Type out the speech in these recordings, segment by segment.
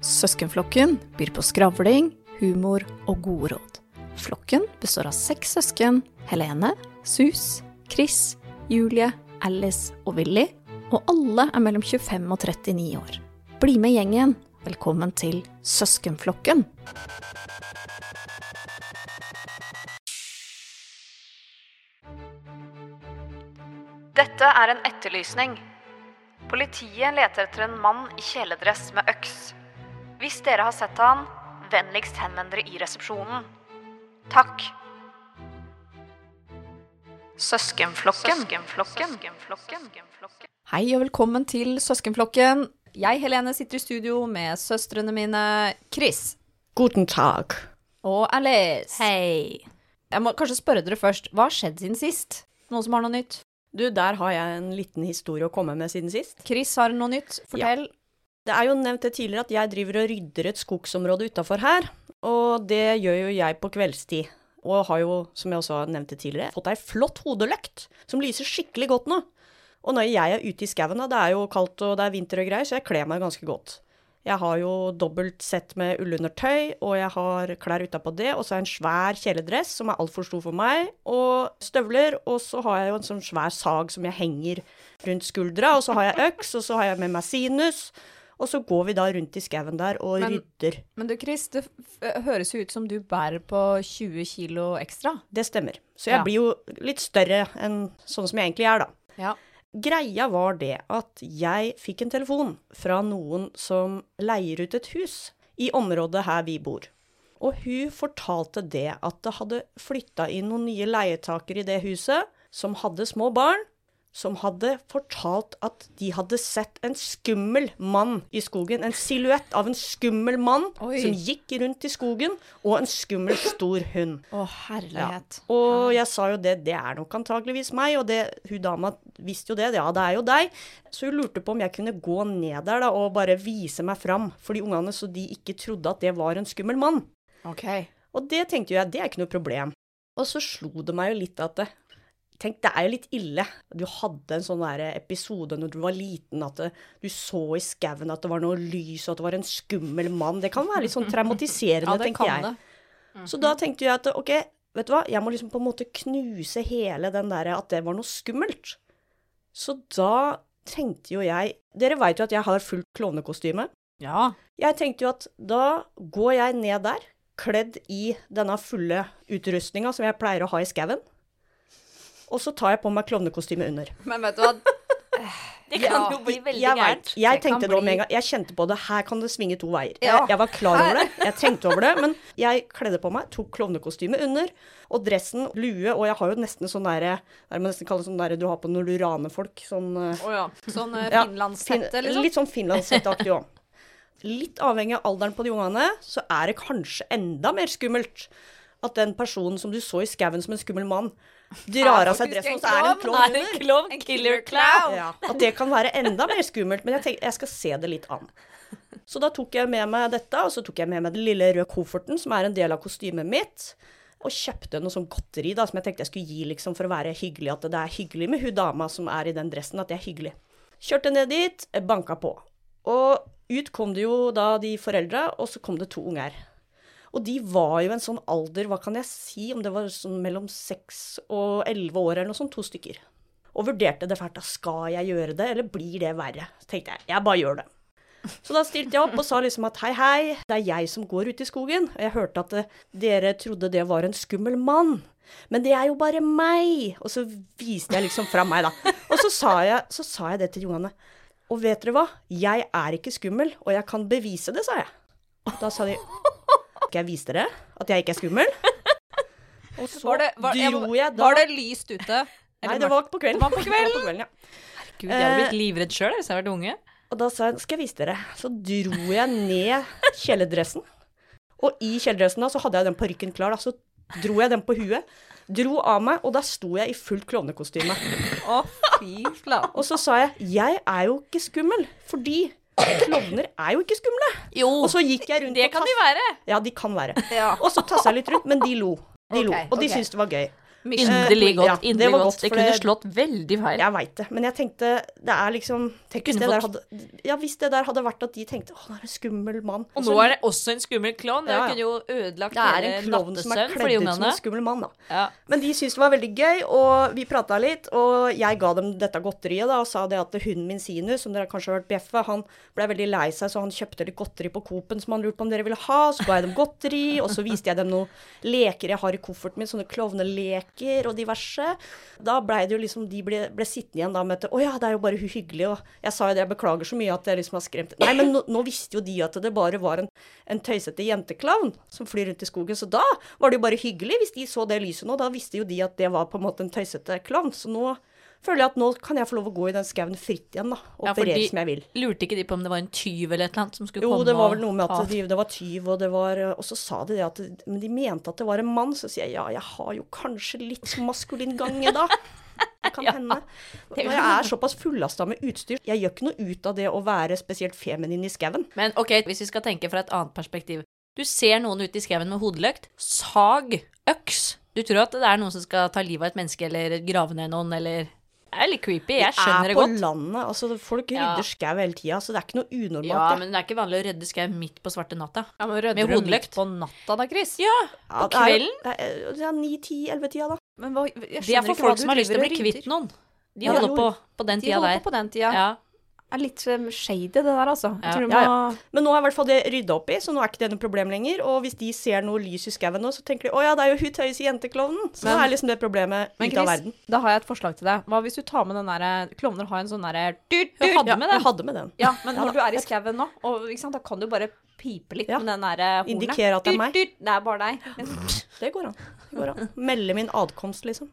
Søskenflokken byr på skravling, humor og gode råd. Flokken består av seks søsken. Helene, Sus, Chris, Julie, Alice og Willy. Og alle er mellom 25 og 39 år. Bli med gjengen. Velkommen til Søskenflokken. Dette er en etterlysning. Politiet leter etter en mann i kjeledress med øks. Hvis dere har sett han, vennligst henvend dere i resepsjonen. Takk. Søskenflokken. Hei og velkommen til Søskenflokken. Jeg, Helene, sitter i studio med søstrene mine Chris Guten Tag. og Alice. Hei. Jeg må kanskje spørre dere først, hva har skjedd siden sist? Noen som har noe nytt? Du, der har jeg en liten historie å komme med siden sist. Chris har noe nytt. Fortell. Det er jo nevnt det tidligere at jeg driver og rydder et skogsområde utafor her, og det gjør jo jeg på kveldstid. Og har jo, som jeg også har nevnt det tidligere, fått ei flott hodeløkt som lyser skikkelig godt nå. Og når jeg er ute i skauen, det er jo kaldt og det er vinter og greier, så jeg kler meg ganske godt. Jeg har jo dobbelt sett med ullundertøy, og jeg har klær utapå det, og så har jeg en svær kjeledress som er altfor stor for meg, og støvler, og så har jeg jo en sånn svær sag som jeg henger rundt skuldra, og så har jeg øks, og så har jeg med meg sinus, og så går vi da rundt i skauen der og Men- rydder. Men du Chris, det høres jo ut som du bærer på 20 kilo ekstra. Det stemmer. Så jeg Ja. blir jo litt større enn sånn som jeg egentlig er, da. Ja. Greia var det at jeg fikk en telefon fra noen som leier ut et hus i området her vi bor. Og hun fortalte det at det hadde flytta inn noen nye leietakere i det huset, som hadde små barn, som hadde fortalt at de hadde sett en skummel mann i skogen. En silhuett av en skummel mann Oi. som gikk rundt i skogen, og en skummel, stor hund. Å, herlighet. Og jeg sa jo det, det er nok antageligvis meg, og det, hun dama visste jo det, ja det er jo deg. Så hun lurte på om jeg kunne gå ned der da, og bare vise meg fram for de ungene, så de ikke trodde at det var en skummel mann. Okay. Og det tenkte jeg, det er ikke noe problem. Og så slo det meg jo litt at det, Tenk, det er jo litt ille. Du hadde en sånn episode når du var liten, at du så i skauen at det var noe lys, og at det var en skummel mann. Det kan være litt sånn traumatiserende, Ja, tenker jeg. det. Så da tenkte jeg at ok, vet du hva, jeg må liksom på en måte knuse hele den der at det var noe skummelt. Så da tenkte jo jeg Dere veit jo at jeg har fullt klovnekostyme. Ja. Jeg tenkte jo at da går jeg ned der, kledd i denne fulle utrustninga som jeg pleier å ha i skauen. Og så tar jeg på meg klovnekostyme under. Men vet du hva? Det kan Ja, jo bli veldig jeg gærent. vet, jeg Det tenkte det om bli- en gang. Jeg kjente på det. Her kan det svinge to veier. Ja. Jeg, jeg var klar over det. Jeg tenkte over det. Men jeg kledde på meg, tok klovnekostyme under, og dressen, lue, og jeg har jo nesten sånn derre Det må nesten kalle sånn derre du har på når du raner folk. Sånn oh, ja. Sånn uh, ja, finlandshette, liksom? Litt sånn finlandshetteaktig òg. Litt avhengig av alderen på de ungene, så er det kanskje enda mer skummelt at den personen som du så i skauen som en skummel mann, drar av seg dressen, og så er det en klovn. Er under. klovn? Killer clown? Ja, at det kan være enda mer skummelt. Men jeg tenkte jeg skal se det litt an. Så da tok jeg med meg dette, og så tok jeg med meg den lille røde kofferten som er en del av kostymet mitt. Og kjøpte noe sånn godteri da, som jeg tenkte jeg skulle gi liksom for å være hyggelig. At det er hyggelig med hun dama som er i den dressen, at det er hyggelig. Kjørte ned dit, banka på. Og ut kom det jo da de foreldra, og så kom det to unger. Og de var jo en sånn alder, hva kan jeg si, om det var sånn mellom seks og elleve år eller noe sånt, to stykker. Og vurderte det fælt, da skal jeg gjøre det, eller blir det verre? Så tenkte jeg, jeg bare gjør det. Så da stilte jeg opp og sa liksom at hei, hei, det er jeg som går ute i skogen. Og jeg hørte at eh, dere trodde det var en skummel mann. Men det er jo bare meg. Og så viste jeg liksom fra meg, da. Og så sa jeg, så sa jeg det til ungene. Og vet dere hva? Jeg er ikke skummel, og jeg kan bevise det, sa jeg. Da sa de Skal jeg vise dere at jeg ikke er skummel? Og så Var det, var, dro jeg da var det lyst ute? Nei, det var på kvelden. Det var på kvelden? Var på kvelden ja. Herregud, jeg hadde blitt livredd sjøl hvis jeg hadde vært unge. Og da sa jeg skal jeg vise dere. Så dro jeg ned kjeledressen. Og i kjeledressen da, så hadde jeg den parykken klar. da, Så dro jeg den på huet. Dro av meg, og da sto jeg i fullt klovnekostyme. Flate. Og så sa jeg jeg er jo ikke skummel, fordi klovner er jo ikke skumle. Jo, Og så gikk jeg rundt det og kan de være. Ja, de kan være. Ja. Og så tassa jeg litt rundt, men de lo. De lo, Ok, og de syntes det var gøy. Inderlig godt. Ja, det Inderlig var godt. godt, Det kunne slått veldig feil. Jeg veit det, men jeg tenkte Det er liksom Tenk hvis det der hadde Ja, hvis det der hadde vært at de tenkte Å, han er en skummel mann. Og så- nå er det også en skummel klovn. Det Ja, ja. kunne jo ødelagt det er en klovn som er for de kledd ut som en skummel mann, da. Ja. Men de syntes det var veldig gøy, og vi prata litt. Og jeg ga dem dette godteriet da, og sa det at hunden min Sinus, som dere kanskje har hørt bjeffe, han ble veldig lei seg, så han kjøpte litt godteri på Coop-en som han lurte på om dere ville ha. Så ga jeg dem godteri, og så viste jeg dem noen leker jeg har i kofferten min, sånne klovneleker og diverse. Da blei det jo liksom De ble, ble sittende igjen da med at Å ja, det er jo bare hyggelig, og jeg sa jo det, jeg beklager så mye at jeg liksom har skremt Nei, men nå, nå visste jo de at det bare var en, en tøysete jenteklovn som flyr rundt i skogen, så da var det jo bare hyggelig hvis de så det lyset nå. Da visste jo de at det var på en måte en tøysete klovn. Så nå føler jeg at nå kan jeg få lov å gå i den skauen fritt igjen, da. Og Ja, operere som jeg vil. Lurte ikke de på om det var en tyv eller et eller annet som skulle Jo, komme det var vel noe med at de, det var tyv, og det var Og så sa de det at Men de mente at det var en mann. Så sier jeg ja, jeg har jo kanskje litt maskulin gange da. Det kan hende. Når jeg er såpass fullasta med utstyr Jeg gjør ikke noe ut av det å være spesielt feminin i skauen. Men ok, hvis vi skal tenke fra et annet perspektiv. Du ser noen ute i skauen med hodeløkt. Sag, øks. Du tror at det er noen som skal ta livet av et menneske eller grave ned noen, eller er litt creepy. Jeg skjønner det godt. Vi er på godt. landet. Altså, folk Ja. rydder skau hele tida, så det er ikke noe unormalt. Ja, det. men det er ikke vanlig å rydde skau midt på svarte natta. Ja, men rydder Med du hodeløkt. midt på natta da, Chris? Ja, Ja, på det er- kvelden. Det er, det er 9-10-11-tida, da. Men hva, jeg Det er for folk som har lyst til å bli kvitt noen. De holder på på den De tida holder der. på på den tida. Ja. Er litt shady, det der, altså. Jeg Ja. tror du må Ja, Men nå er i hvert fall det rydda opp i, så nå er ikke det noe problem lenger. Og hvis de ser noe lys i skauen nå, så tenker de å ja, det er jo hun tøyse jenteklovnen. Så nå er liksom det problemet Men ute av Chris, verden. da har jeg et forslag til deg. Hva hvis du tar med den derre Klovner har en sånn derre Hun hadde Ja, med jeg den. hadde med den. Ja, men når du er i skauen nå, og, ikke sant, da kan du bare pipe litt Ja. med den derre hornet. Indikere at det er meg. Det er bare deg. Det går an. Det går an. Melde min adkomst, liksom.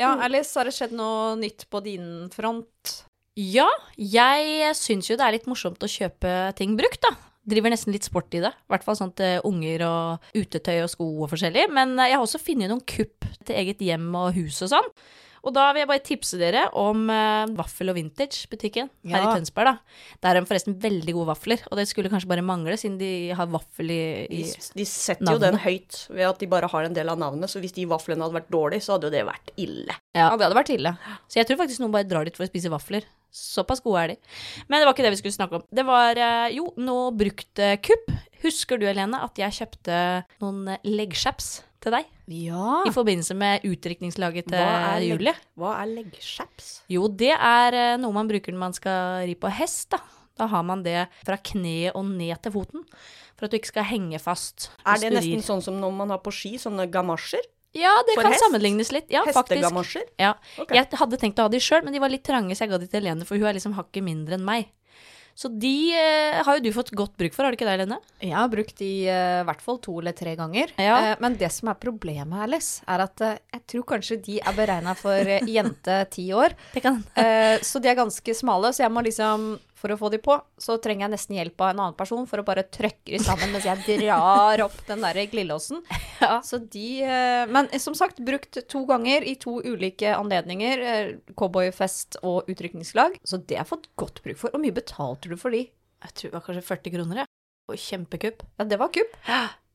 Ja, Alice, har det skjedd noe nytt på din front? Ja, jeg syns jo det er litt morsomt å kjøpe ting brukt, da. Driver nesten litt sport i det. I hvert fall sånn til unger og utetøy og sko og forskjellig. Men eh, jeg har også funnet noen kupp til eget hjem og hus og sånn. Og da vil jeg bare tipse dere om uh, Vaffel og Vintage-butikken her i Tønsberg. da. Der er de forresten veldig gode vafler, og det skulle kanskje bare mangle, siden de har vaffel i, De, i de setter jo den høyt ved at de bare har en del av navnet. Så hvis de vaflene hadde vært dårlige, så hadde jo det vært ille. Ja. Ja, det hadde vært ille. Så jeg tror faktisk noen bare drar dit for å spise vafler. Såpass gode er de. Men det var ikke det vi skulle snakke om. Det var eh, jo noe brukt eh, kupp. Husker du, Helene, at jeg kjøpte noen eh, leggchaps til deg? Ja. I forbindelse med utdrikningslaget til Hva Julie? Hva er leggchaps? Jo, det er noe man bruker når man skal ri på hest, da. Da har man det fra kneet og ned til foten, for at du ikke skal henge fast. Er det nesten sånn som når man har på ski, sånne gamasjer? Ja, det for kan hest? sammenlignes litt. Ja. Hestegamasjer? Ja. Okay. Jeg hadde tenkt å ha de sjøl, men de var litt trange, så jeg ga de til Helene, for hun er liksom hakket mindre enn meg. Så de eh, har jo du fått godt bruk for, har du ikke det, Helene? Jeg har brukt de eh, i hvert fall to eller tre ganger. Ja. Eh, men det som er problemet, Alice, er at eh, jeg tror kanskje de er beregna for eh, jente ti år. Det kan Eh, så de er ganske smale, så jeg må liksom For å få de på, så trenger jeg nesten hjelp av en annen person for å bare trøkke de sammen mens jeg drar opp den der glidelåsen. Ja. Så de eh, Men som sagt, brukt to ganger i to ulike anledninger. eh, Cowboyfest og utrykningslag. Så det har jeg fått godt bruk for. Hvor mye betalte du for de? Jeg tror det var kanskje 40 kroner, jeg. Og kjempekupp. Ja, det var kupp.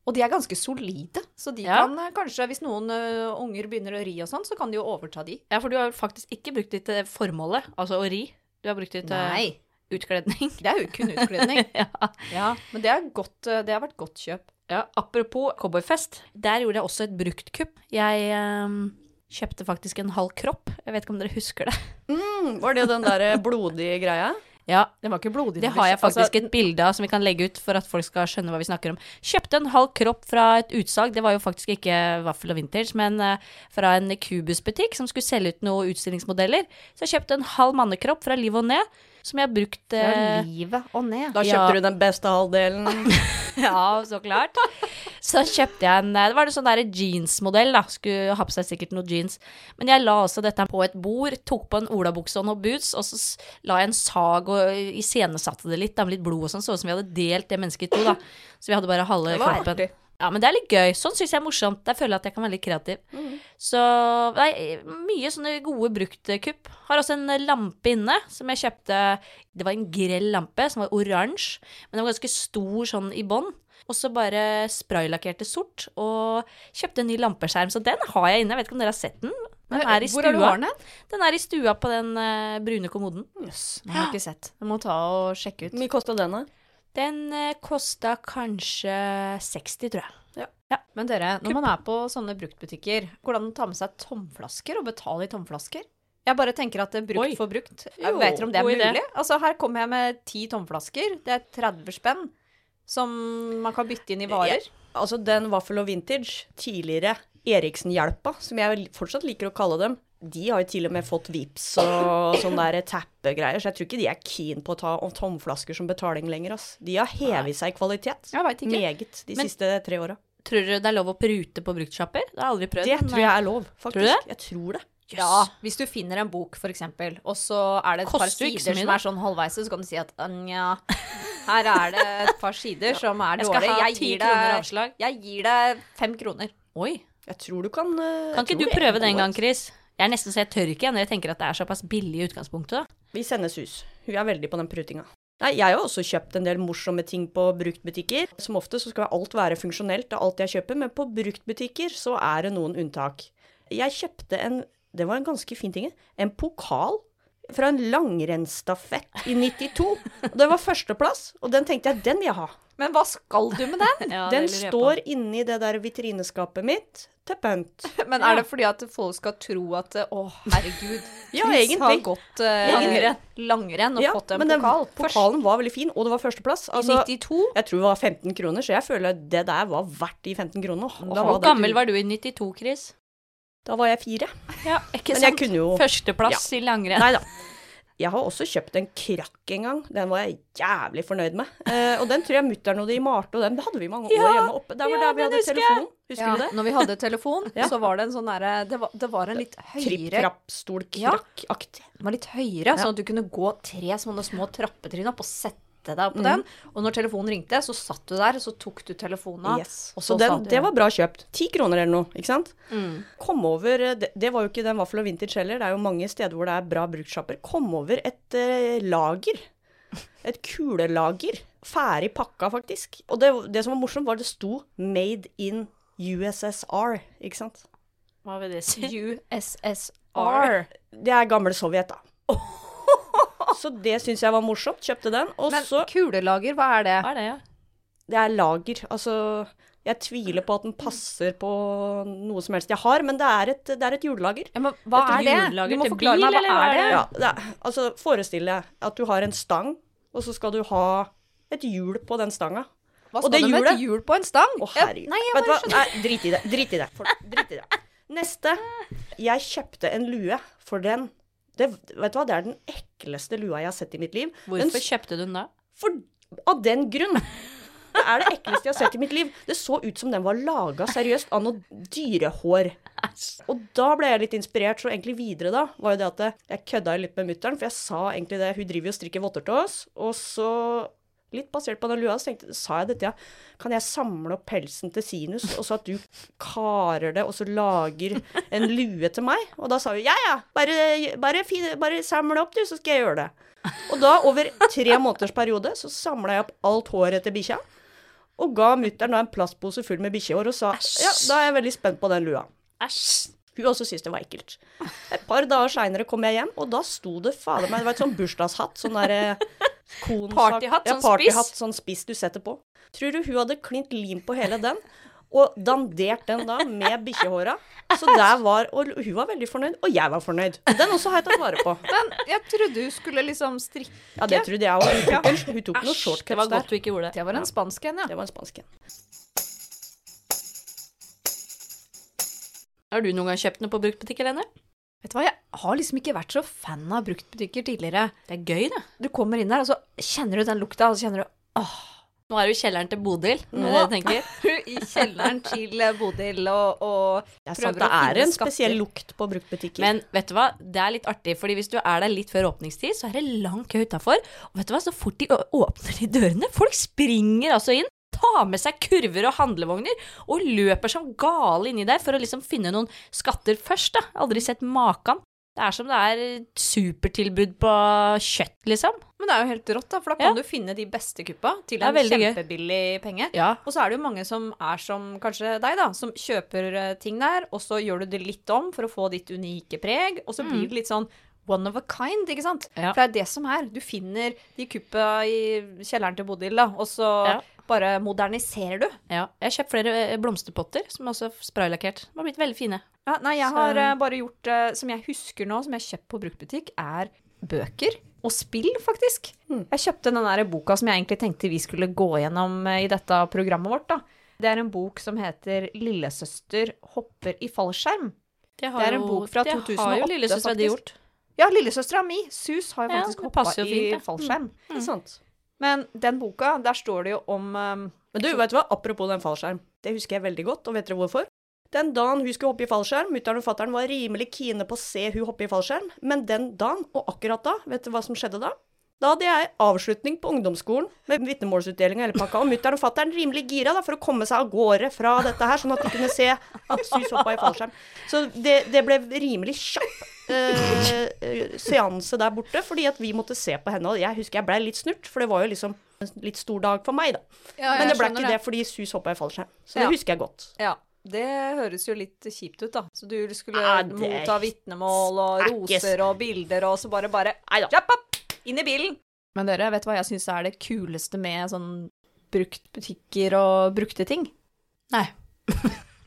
Og de er ganske solide, så de Ja. kan eh, kanskje, hvis noen uh, unger begynner å ri og sånn, så kan de jo overta de. Ja, for du har faktisk ikke brukt de til formålet, altså å ri. Du har brukt de til utkledning. det er jo kun utkledning. ja. ja, men det, godt, eh, det har vært godt kjøp. ja. Apropos cowboyfest, der gjorde jeg også et brukt kupp. Jeg um, kjøpte faktisk en halv kropp. Jeg vet ikke om dere husker det. Mm, var det den der blodige greia? Ja, Den var ikke blodig. Det har jeg faktisk et bilde av som vi kan legge ut for at folk skal skjønne hva vi snakker om. Kjøpte en halv kropp fra et utsalg, det var jo faktisk ikke Vaffel og Vintage, men eh, fra en Cubus-butikk som skulle selge ut noen utstillingsmodeller. Så jeg kjøpte en halv mannekropp fra liv og ned, som jeg har brukt eh, livet og ned. Da Ja. kjøpte du den beste halvdelen. Ja, så klart. Så kjøpte jeg en Det var en sånn der jeansmodell, da. Skulle ha på seg sikkert noe jeans. Men jeg la også dette på et bord, tok på en olabukse og noen boots, og så la jeg en sag og iscenesatte det litt, da, med litt blod og sånn, så ut som vi hadde delt det mennesket i to, da. Så vi hadde bare halve kroppen. Ja, men det er litt gøy. Sånn syns jeg er morsomt. Der føler jeg at jeg kan være litt kreativ. Mm. Så nei, mye sånne gode bruktkupp. Har også en lampe inne som jeg kjøpte Det var en grell lampe som var oransje, men den var ganske stor sånn i bånn. Og så bare spraylakkerte sort, og kjøpte en ny lampeskjerm. Så den har jeg inne. Jeg vet ikke om dere har sett den? Den er i Hvor har du har den? Den er i stua på den eh, brune kommoden. Jøss, den har jeg ikke sett. Jeg må ta og sjekke ut. Hvor mye kosta den, da? Den uh, kosta kanskje 60, tror jeg. Men dere, når man er på sånne bruktbutikker, hvordan ta med seg tomflasker og betale i tomflasker? Jeg bare tenker at det er brukt Oi. for brukt. Jeg vet dere om det er mulig? Altså, her kommer jeg med ti tomflasker. Det er 30 spenn som man kan bytte inn i varer. Altså, den Vaffel og Vintage, tidligere Eriksen-hjelpa, som jeg fortsatt liker å kalle dem, de har jo til og med fått vips og sånne der tappegreier, så jeg tror ikke de er keen på å ta tomflasker som betaling lenger, ass. De har hevet seg i kvalitet. Jeg vet ikke. Meget de Men- siste tre åra. Tror dere det er lov å prute på bruktsjapper? Det har jeg aldri prøvd. Det tror jeg er lov, faktisk. Tror du det? Jeg tror det. Ja, hvis du finner en bok, for eksempel, og så er det et par Koster par sider som er sånn halvveise, så kan du si at nja, her er det et par sider som er dårlige. Jeg gir deg, avslag. jeg gir deg fem kroner. Oi. Jeg tror du kan eh, Kan ikke du prøve det en gang. Chris? Jeg er nesten så jeg tør ikke når jeg tenker at det er såpass billig i utgangspunktet. Vi sender sus. Hun er veldig på den prutinga. Nei, jeg har også kjøpt en del morsomme ting på bruktbutikker. Som ofte så skal alt være funksjonelt av alt jeg kjøper, men på bruktbutikker så er det noen unntak. Jeg kjøpte en Det var en ganske fin ting. En pokal fra en langrennsstafett i 92. Og det var førsteplass, og den tenkte jeg, den vil jeg ha. Men hva skal du med den? Ja, Den står inni det der vitrineskapet mitt til pynt. Men er det fordi at folk skal tro at Å, herregud. Ja, Chris har gått uh, langrenn, langrenn og Ja, fått en men den pokal. pokalen var veldig fin, og det var førsteplass. I Altså, 92. Jeg tror det var 15 kroner, så jeg føler det der var verdt de 15 kronene. Hvor gammel var du i 92, Chris? Da var jeg fire. Ja, ikke Men sant? kunne jo Førsteplass i langrenn. Nei da. Jeg har også kjøpt en krakk en gang. Den var jeg jævlig fornøyd med. Eh, og den tror jeg mutter'n og de malte, og den hadde vi mange år Ja, hjemme oppe. Der var ja, der vi den hadde husker jeg. telefon. Husker Ja, du det? når vi hadde telefon, Ja. så var det en sånn derre det, var- det var en litt høyere Tripp-trapp-stol-krakk-aktig. Den var litt høyere, sånn at du kunne gå tre sånne små trappetrinn opp og sette deg på mm. den. Og når telefonen ringte, så satt du der, så tok du telefonen av. Yes. Så så den, det var bra kjøpt. Ti kroner eller noe, ikke sant? Mm. Kom over eh, det, det var jo ikke den Vaffel og Vintage heller. Det er jo mange steder hvor det er bra bruktsjapper. Kom over et eh, lager. Et kulelager. Ferdig pakka, faktisk. Og det, det som var morsomt, var det sto 'Made in USSR', ikke sant? Hva vil det si? USSR. Det er gamle Sovjet, da. Så det syns jeg var morsomt. Kjøpte den. Og Men så kulelager, hva er det? Hva er det, ja? Det er lager. Altså Jeg tviler på at den passer på noe som helst jeg har, men det er et, det er et julelager. Ja, men hva Et er det? Du må forklare meg, hva er det? Ja, det er, altså Forestill deg at du har en stang, og så skal du ha et hjul på den stanga. Hva skal det du med et hjul på en stang? Å, herregud. Nei, jeg Vet du bare hva? Nei, drit i det. Drit i det. For, drit i det. Neste. Jeg kjøpte en lue for den. Det, vet du hva? det er den ekleste lua jeg har sett i mitt liv. Den Hvorfor kjøpte du den da? For, av den grunn. Det er det ekleste jeg har sett i mitt liv. Det så ut som den var laga seriøst av noe dyrehår. Og da ble jeg litt inspirert, så egentlig videre da, var jo det at jeg kødda litt med mutter'n, for jeg sa egentlig det, hun driver jo og strikker votter til oss, og så Litt basert på den lua, så tenkte, sa jeg dette, ja. Kan jeg samle opp pelsen til Sinus, og så at du karer det, og så lager en lue til meg? Og da sa hun ja, ja, bare, bare, bare samle opp du, så skal jeg gjøre det. Og da, over tre måneders periode, så samla jeg opp alt håret til bikkja. Og ga mutter'n en plastpose full med bikkjehår og sa ja, da er jeg veldig spent på den lua. Æsj. Hun også syntes det var ekkelt. Et par dager seinere kom jeg hjem, og da sto det fader meg Det var et sånn bursdagshatt. Sånn derre Partyhatt, ja, sånn partyhatt, spiss. sånn spiss du setter på. Tror du hun hadde klint lim på hele den? Og dandert den da med bikkjehåra. Så der var Og hun var veldig fornøyd, og jeg var fornøyd. Den også har jeg tatt vare på. Men jeg trodde hun skulle liksom strikke Ja, det trodde jeg òg. Hun tok, hun tok noen Æsj, det var godt du ikke gjorde det. Det var en spansk en, ja. Det var en spansk en. Har du noen gang kjøpt noe på bruktbutikk, Helene? Vet du hva, jeg har liksom ikke vært så fan av bruktbutikker tidligere. Det er gøy, det. Du kommer inn der, og så kjenner du den lukta, og så kjenner du åh, Nå er du i kjelleren til Bodil, er det det du i kjelleren til Bodil og, og Det er Prøver sant, det å finne er en skatter. spesiell lukt på bruktbutikker. Men vet du hva, det er litt artig, fordi hvis du er der litt før åpningstid, så er det lang kø utafor. Og vet du hva, så fort de åpner de dørene, folk springer altså inn, tar med seg kurver og handlevogner, og løper som gale inni der for å liksom finne noen skatter først, da. Aldri sett maken. Det er som det er supertilbud på kjøtt, liksom. Men det er jo helt rått, da, for da kan du finne de beste kuppa til en kjempebillig penge. Ja. Og så er det jo mange som er som kanskje deg, da, som kjøper eh, ting der, og så gjør du det litt om for å få ditt unike preg, og så blir det litt sånn one of a kind, ikke sant? Ja. For det er det som er. Du finner de kuppa i kjelleren til Bodil, da, og så Ja. Bare moderniserer du. ja. Jeg har kjøpt flere eh, blomsterpotter som er også spraylakkert. De har blitt veldig fine. Ja, nei, jeg har eh, bare gjort eh, Som jeg husker nå, som jeg har kjøpt på bruktbutikk, er bøker. Og spill, faktisk. Jeg kjøpte den der boka som jeg egentlig tenkte vi skulle gå gjennom i dette programmet vårt. da. Det er en bok som heter 'Lillesøster hopper i fallskjerm'. Det, Det er en bok fra det har 2008, jo lillesøstera di faktisk. gjort. Ja, lillesøstera mi, Sus, har jo faktisk ja, hoppa i fint, det. fallskjerm. Ikke sant? Men den boka, der står det jo om um, Men du, vet du hva? Apropos den fallskjerm. Det husker jeg veldig godt, og vet dere hvorfor? Den dagen hun skulle hoppe i fallskjerm, mutter'n og fatter'n var rimelig kine på å se hun hoppe i fallskjerm, men den dagen, og akkurat da, vet du hva som skjedde da? Da hadde jeg avslutning på ungdomsskolen med vitnemålsutdeling og hele pakka, og mutter'n og fatter'n rimelig gira da for å komme seg av gårde fra dette her, sånn at de kunne se at Sus hoppa i fallskjerm. Så det, det ble rimelig kjapp eh, eh, seanse der borte, fordi at vi måtte se på henne, og jeg husker jeg ble litt snurt, for det var jo liksom en litt stor dag for meg, da. Men det ble ikke det fordi Sus hoppa i fallskjerm. Så det Ja. husker jeg godt. Ja. Det høres jo litt kjipt ut, da. Så du skulle Ja, motta vitnemål og er roser og bilder, og så bare bare. Kjapp opp! Inn i bilen! Men dere, vet du hva jeg syns er det kuleste med sånn bruktbutikker og brukte ting? Nei.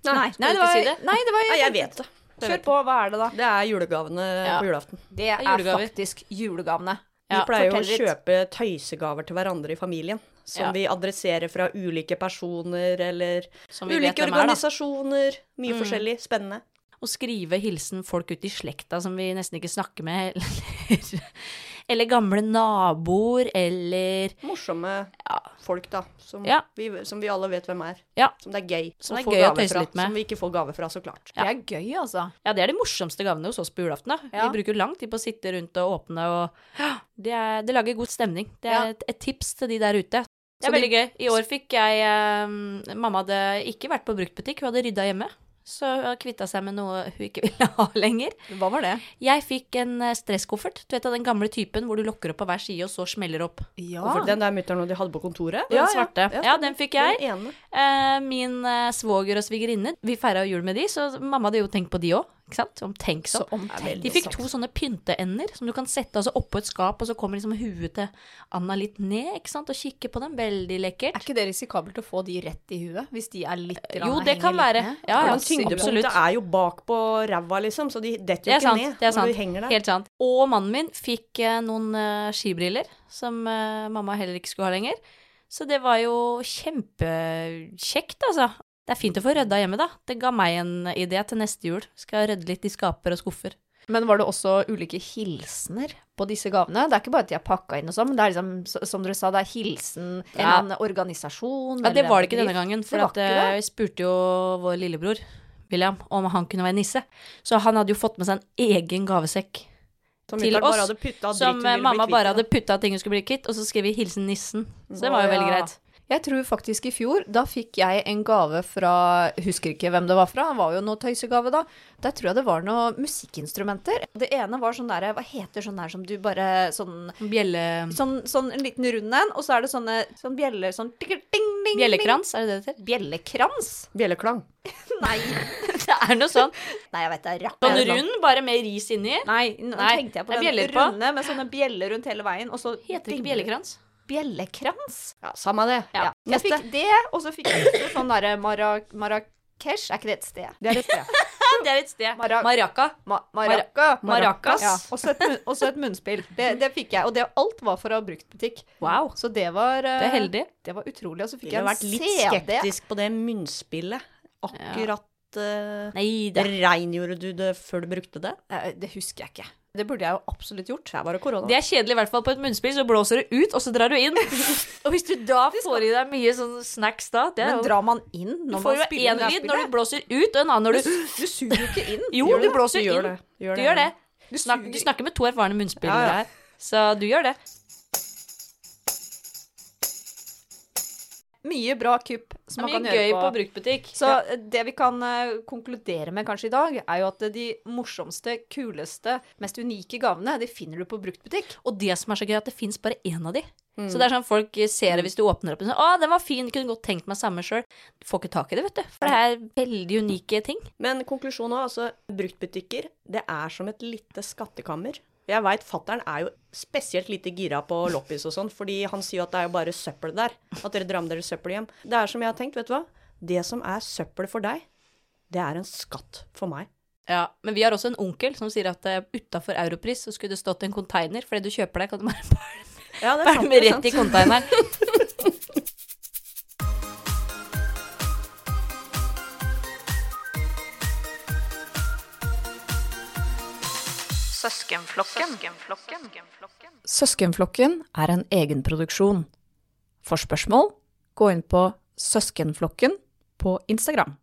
Nei, nei, det var. Nei, det var Nei, jeg vet det. Det Kjør på, hva er det da? Det er julegavene Ja. på julaften. Det er julegaver. faktisk julegavene. Vi pleier jo å kjøpe tøysegaver til hverandre i familien. Som Ja. vi adresserer fra ulike personer eller Som vi vet ulike hvem er, da. organisasjoner. Mye Mm. forskjellig. Spennende. Å skrive hilsen folk ut i slekta som vi nesten ikke snakker med, eller, eller gamle naboer, eller Morsomme Ja. folk, da. Som, Ja. vi, som vi alle vet hvem er. Ja. Som det er gøy Som det er gøy å tøyse fra. litt med. Som vi ikke får gave fra, så klart. Ja. Det er gøy, altså. Ja, det er de morsomste gavene hos oss på julaften, da. Ja. Vi bruker lang tid på å sitte rundt og åpne og det, er, det lager god stemning. Det er Ja. et, et tips til de der ute. Det er veldig gøy. I år fikk jeg um, Mamma hadde ikke vært på bruktbutikk, hun hadde rydda hjemme. Så hun kvitta seg med noe hun ikke ville ha lenger. Hva var det? Jeg fikk en eh, stresskoffert. Du vet av den gamle typen hvor du lokker opp på hver side, og så smeller opp. Ja. Den der mutter'n og de hadde på kontoret? Den Ja, svarte. Ja, Ja, den fikk jeg. Den. Eh, min eh, svoger og svigerinne, vi feira jul med de, så mamma hadde jo tenkt på de òg. Ikke sant? Omtenksom. sånn. De fikk to sånne pynteender som du kan sette altså oppå et skap, og så kommer liksom huet til Anna litt ned, ikke sant, og kikker på dem. Veldig lekkert. Er ikke det risikabelt å få de rett i huet, hvis de er litt Jo, det kan være. Ja, Ja, tyngdepunktet er jo bak på ræva, liksom, så de detter jo ikke sant. ned det er når sant. du henger der. Helt sant. Og mannen min fikk eh, noen eh, skibriller som eh, mamma heller ikke skulle ha lenger. Så det var jo kjempekjekt, altså. Det er fint å få rydda hjemme, da. Det ga meg en idé til neste jul. Skal rydde litt i skaper og skuffer. Men var det også ulike hilsener på disse gavene? Det er ikke bare at de er pakka inn og sånn, men det er liksom, som dere sa, det er hilsen en Ja. eller annen organisasjon Ja, det var det ikke denne gangen, for at, ikke eh, jeg spurte jo vår lillebror, William, om han kunne være nisse. Så han hadde jo fått med seg en egen gavesekk Som til oss, som mamma bare hadde putta ting hun skulle bli kvitt, og så skrev vi 'hilsen nissen'. Så det var jo veldig greit. Jeg tror faktisk i fjor, da fikk jeg en gave fra Husker ikke hvem det var fra, det var jo noe tøysegave da. Der tror jeg det var noe musikkinstrumenter. Det ene var sånn derre Hva heter sånn der som du bare Sånn Bjelle... Sånn, sånn en liten rund en, og så er det sånne sånn bjeller sånn ding, ding, ding, Bjellekrans, er det det det heter? Bjellekrans? Bjelleklang. Nei. Det er noe sånn. Nei, jeg vet det. er Sånn rund, bare med ris inni. Nei, nå Nei, tenkte jeg på det den runde med sånne bjeller rundt hele veien, og så Heter det ikke bjellekrans? Bjellekrans? Ja, samme det. Ja. Jeg Neste. fikk det, og så fikk jeg også sånn derre Mara Marrakech. Er ikke det et sted? Det er et sted. Det er et sted. Mara- Maraca. Ma Maracca. Maracas. Ja. Også, et, også et munnspill. Det, det fikk jeg. Og det, alt var fra bruktbutikk. Wow. Så det var eh, Det er heldig. Det var utrolig. Og så fikk Jeg jeg har en vært litt skeptisk på det munnspillet. Akkurat eh, Nei det... Reingjorde du det før du brukte det? Eh, Det husker jeg ikke. Det burde jeg jo absolutt gjort. Det er det korona. Det er kjedelig i hvert fall på et munnspill, så blåser det ut, og så drar du inn. og hvis du da får i deg mye sånn snacks da, det er Men jo drar man inn Du når man jo Du får jo én lyd når du blåser ut, og en annen når du Du suger jo ikke inn. Jo, du blåser Du gjør inn. det. Gjør Du gjør det. Du Snak, du snakker med to erfarne munnspillere Ja, ja. her, så du gjør det. Mye bra kupp som man kan gjøre på på bruktbutikk. Så ja. det vi kan uh, konkludere med kanskje i dag, er jo at de morsomste, kuleste, mest unike gavene, de finner du på bruktbutikk. Og det som er så gøy, er at det fins bare én av de. Mm. Så det er sånn folk ser det hvis du åpner opp og sier 'Å, den var fin, kunne godt tenkt meg samme sjøl'. Du får ikke tak i det, vet du. For det er veldig unike ting. Men konklusjonen òg, altså bruktbutikker, det er som et lite skattekammer. Jeg veit fattern er jo spesielt lite gira på loppis og sånn, fordi han sier jo at det er jo bare søppel der. At dere drar med dere søppel hjem. Det er som jeg har tenkt, vet du hva. Det som er søppel for deg, det er en skatt for meg. Ja, Men vi har også en onkel som sier at uh, utafor Europris så skulle det stått en container, fordi du kjøper deg, kan du bare Ja, det pælme Det er rett i containeren. Søskenflokken er en egenproduksjon. For spørsmål, gå inn på Søskenflokken på Instagram.